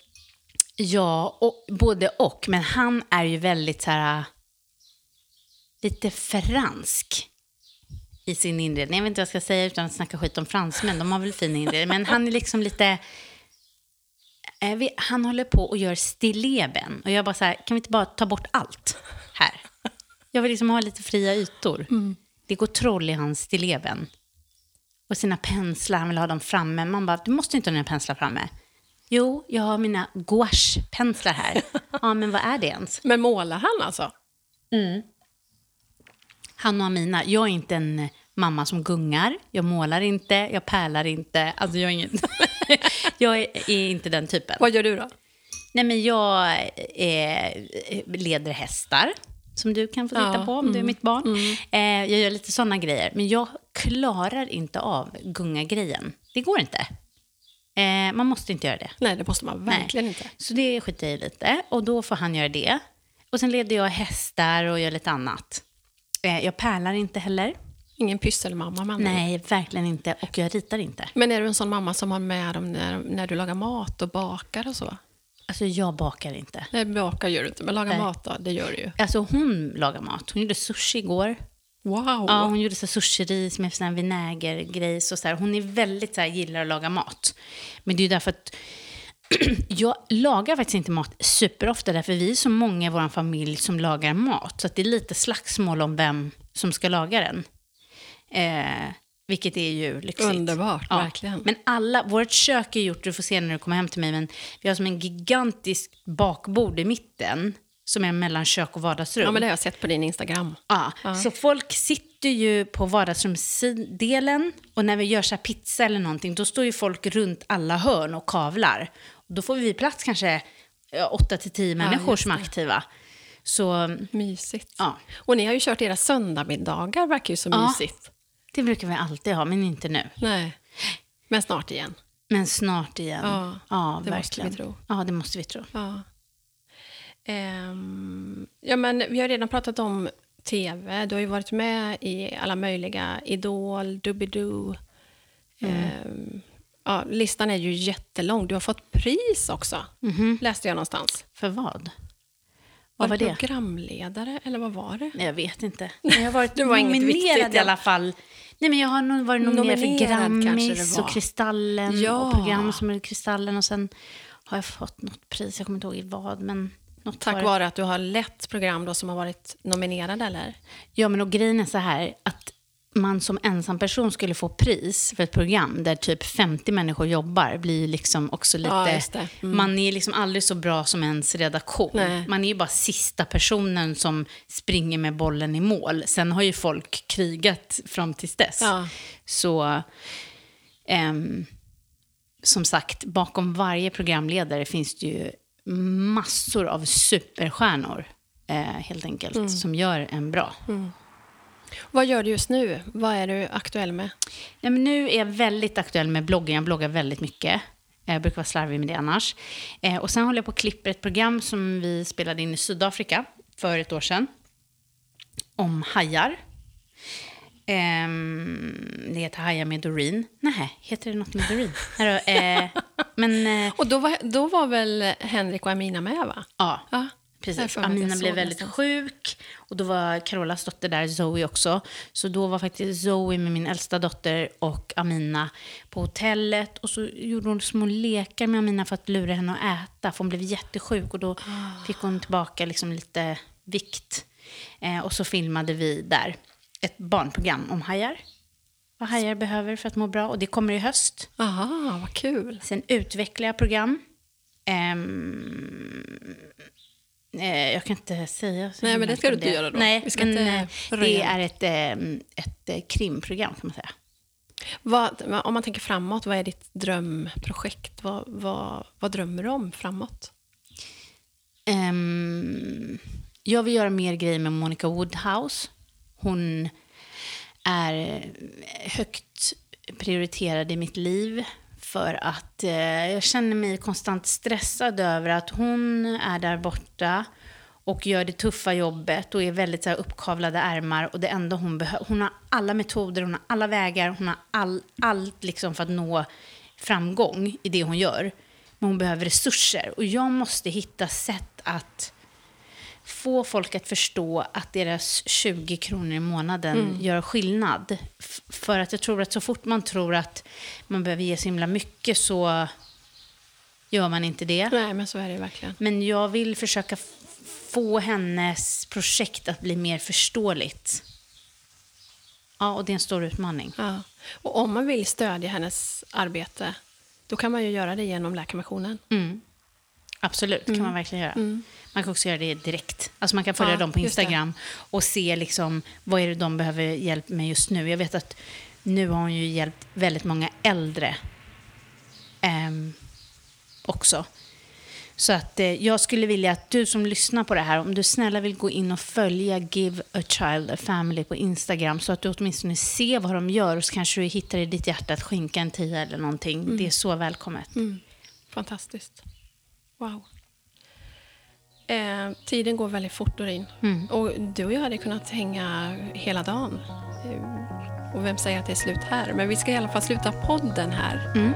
Ja, och, både och. Men han är ju väldigt så här, lite fransk i sin inredning. Jag vet inte vad jag ska säga utan att snacka skit om fransmän. De har väl fin inredning. Men han är liksom lite... eh, vi- Han håller på och gör stilleben. Och jag bara så här, kan vi inte bara ta bort allt här? Jag vill liksom ha lite fria ytor. Det går troll i hans stilleben. Och sina penslar, han vill ha dem framme. Man bara, du måste inte ha dina penslar framme. Jo, jag har mina gouache-penslar här. Ja, men vad är det ens? Men målar han alltså? Han och Amina, jag är inte en mamma som gungar. Jag målar inte, jag pärlar inte. Alltså jag är, ingen... jag är, är inte den typen. Vad gör du då? Nej, men jag eh, leder hästar, som du kan få titta Ja, på om du är mitt barn. Eh, jag gör lite sådana grejer. Men jag klarar inte av gunga-grejen. Det går inte. Eh, man måste inte göra det. Nej, det måste man verkligen inte. Så det skiter jag i lite. Och då får han göra det. Och sen leder jag hästar och gör lite annat. Jag pärlar inte heller. Ingen pysselmamma med andra. Nej, verkligen inte. Och jag ritar inte. Men är du en sån mamma som har med dem när, när du lagar mat och bakar och så? Alltså jag bakar inte. Nej, bakar gör du inte, men laga Nej. mat då, det gör du ju. Alltså hon lagar mat. Hon gjorde sushi igår. Wow! Ja, hon gjorde så sushi-ris med sån här vinägergrejs och så här. Hon är väldigt så här, gillar att laga mat. Men det är ju därför att jag lagar faktiskt inte mat superofta därför vi är så många i vår familj som lagar mat. Så att det är lite slagsmål om vem som ska laga den. Eh, vilket är ju lyxigt. Underbart, verkligen. Men alla, vårt kök är gjort, du får se när du kommer hem till mig, men vi har som en gigantisk bakbord i mitten som är mellan kök och vardagsrum. Ja, men det har jag sett på din Instagram. Ja, så folk sitter ju på vardagsrumsdelen och när vi gör så pizza eller någonting, då står ju folk runt alla hörn och kavlar. Då får vi plats kanske 8 till 10 människor just som är aktiva. Så Mysigt. ja, Och ni har ju kört era söndagsmiddagar, verkar ju så Ja. mysigt. det brukar vi alltid ha, men inte nu. Nej. Men snart igen. Men snart igen. Ja, ja det måste verkligen. vi tro. Ja, det måste vi tro. Ja. Ehm, ja, men vi har redan pratat om tv. Du har ju varit med i alla möjliga Idol, Doobidoo. Ehm, ja, listan är ju jättelång. Du har fått pris också, läste jag någonstans. För vad? Var Vad var du det? programledare, eller vad var det? Jag vet inte. Jag har varit var nominerad i alla fall. Nej, men jag har nog varit nominerad, Nominerad för Grammis var. och Kristallen Ja. och program som är Kristallen och sen har jag fått något pris, jag kommer inte ihåg i vad, men något Tack var- vare att du har lett program då som har varit nominerade, eller? Ja, men och grejen är så här att man som ensam person skulle få pris för ett program där typ 50 människor jobbar blir liksom också lite... Ja. Mm. Man är liksom aldrig så bra som ens redaktion. Nej. Man är ju bara sista personen som springer med bollen i mål. Sen har ju folk krigat fram tills dess. Ja. Så ehm, som sagt, bakom varje programledare finns det ju massor av superstjärnor eh, helt enkelt, Mm. som gör en bra. Vad gör du just nu? Vad är du aktuell med? Men nu är jag väldigt aktuell med bloggen. Jag bloggar väldigt mycket. Jag brukar vara slarvig med det annars. Eh, och sen håller jag på och klipper ett program som vi spelade in i Sydafrika för ett år sedan. Om hajar. Ehm, det heter Hajar med Doreen. Nej, heter det något med Doreen? Eh, men eh, Och då var, då var väl Henrik och Amina med, va? ja, Ja. Precis. Amina blev väldigt någonstans. sjuk och då var Carolas dotter där, Zoe också. Så då var faktiskt Zoe med min äldsta dotter och Amina på hotellet. Och så gjorde hon små lekar med Amina för att lura henne att äta, för hon blev jättesjuk och då Ah. fick hon tillbaka liksom lite vikt. Eh, och så filmade vi där ett barnprogram om hajar. Vad hajar behöver för att må bra och det kommer i höst. Aha, vad kul. Sen utvecklar jag program. Eh, jag kan inte säga så Nej, men det ska du inte göra då. Nej, Vi ska men inte eh, det är ett, eh, ett eh, krimprogram kan man säga. Vad, om man tänker framåt, vad är ditt drömprojekt? Vad, vad, vad drömmer du om framåt? Ehm, jag vill göra mer grejer med Monica Woodhouse. Hon är högt prioriterad i mitt liv för att eh, jag känner mig konstant stressad över att hon är där borta och gör det tuffa jobbet och är väldigt så här, uppkavlade ärmar och det enda hon behöver, hon har alla metoder, hon har alla vägar, hon har all, allt liksom för att nå framgång i det hon gör. Men hon behöver resurser och jag måste hitta sätt att få folk att förstå att deras 20 kronor i månaden gör skillnad. F- för att jag tror att så fort man tror att man behöver ge så himla mycket så gör man inte det. Nej, men så är det verkligen. Men jag vill försöka få hennes projekt att bli mer förståeligt. Ja, och det är en stor utmaning. Ja. Och om man vill stödja hennes arbete, då kan man ju göra det genom Läkarmissionen. Mm. Absolut, kan man verkligen göra. Man kan också göra det direkt. Alltså man kan följa Ja, dem på. Instagram och se liksom, vad är det de behöver hjälp med just nu. Jag vet att nu har hon ju hjälpt väldigt många äldre ehm, också. Så att eh, jag skulle vilja att du som lyssnar på det här, om du snälla vill gå in och följa Give a Child a Family på Instagram så att du åtminstone ser vad de gör och så kanske du hittar i ditt hjärta att skänka en tia eller någonting. Det är så välkommet. Mm. Fantastiskt. Wow. Eh, tiden går väldigt fort, Doreen. Mm. Och du och jag hade kunnat hänga hela dagen. Eh, och vem säger att det är slut här? Men vi ska i alla fall sluta podden här. Mm.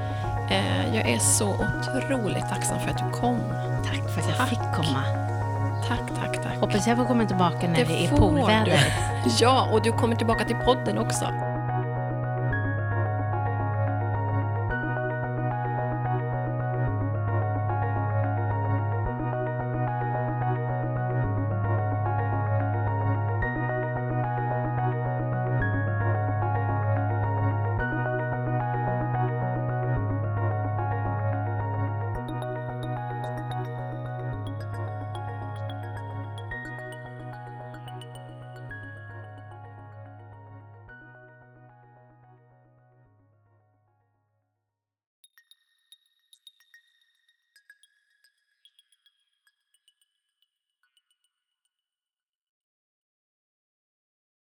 Eh, jag är så otroligt tacksam för att du kom. Tack för att jag Tack. fick komma. Tack, tack, tack. Hoppas jag får komma tillbaka när det, är får poolväder. Ja, och du kommer tillbaka till podden också.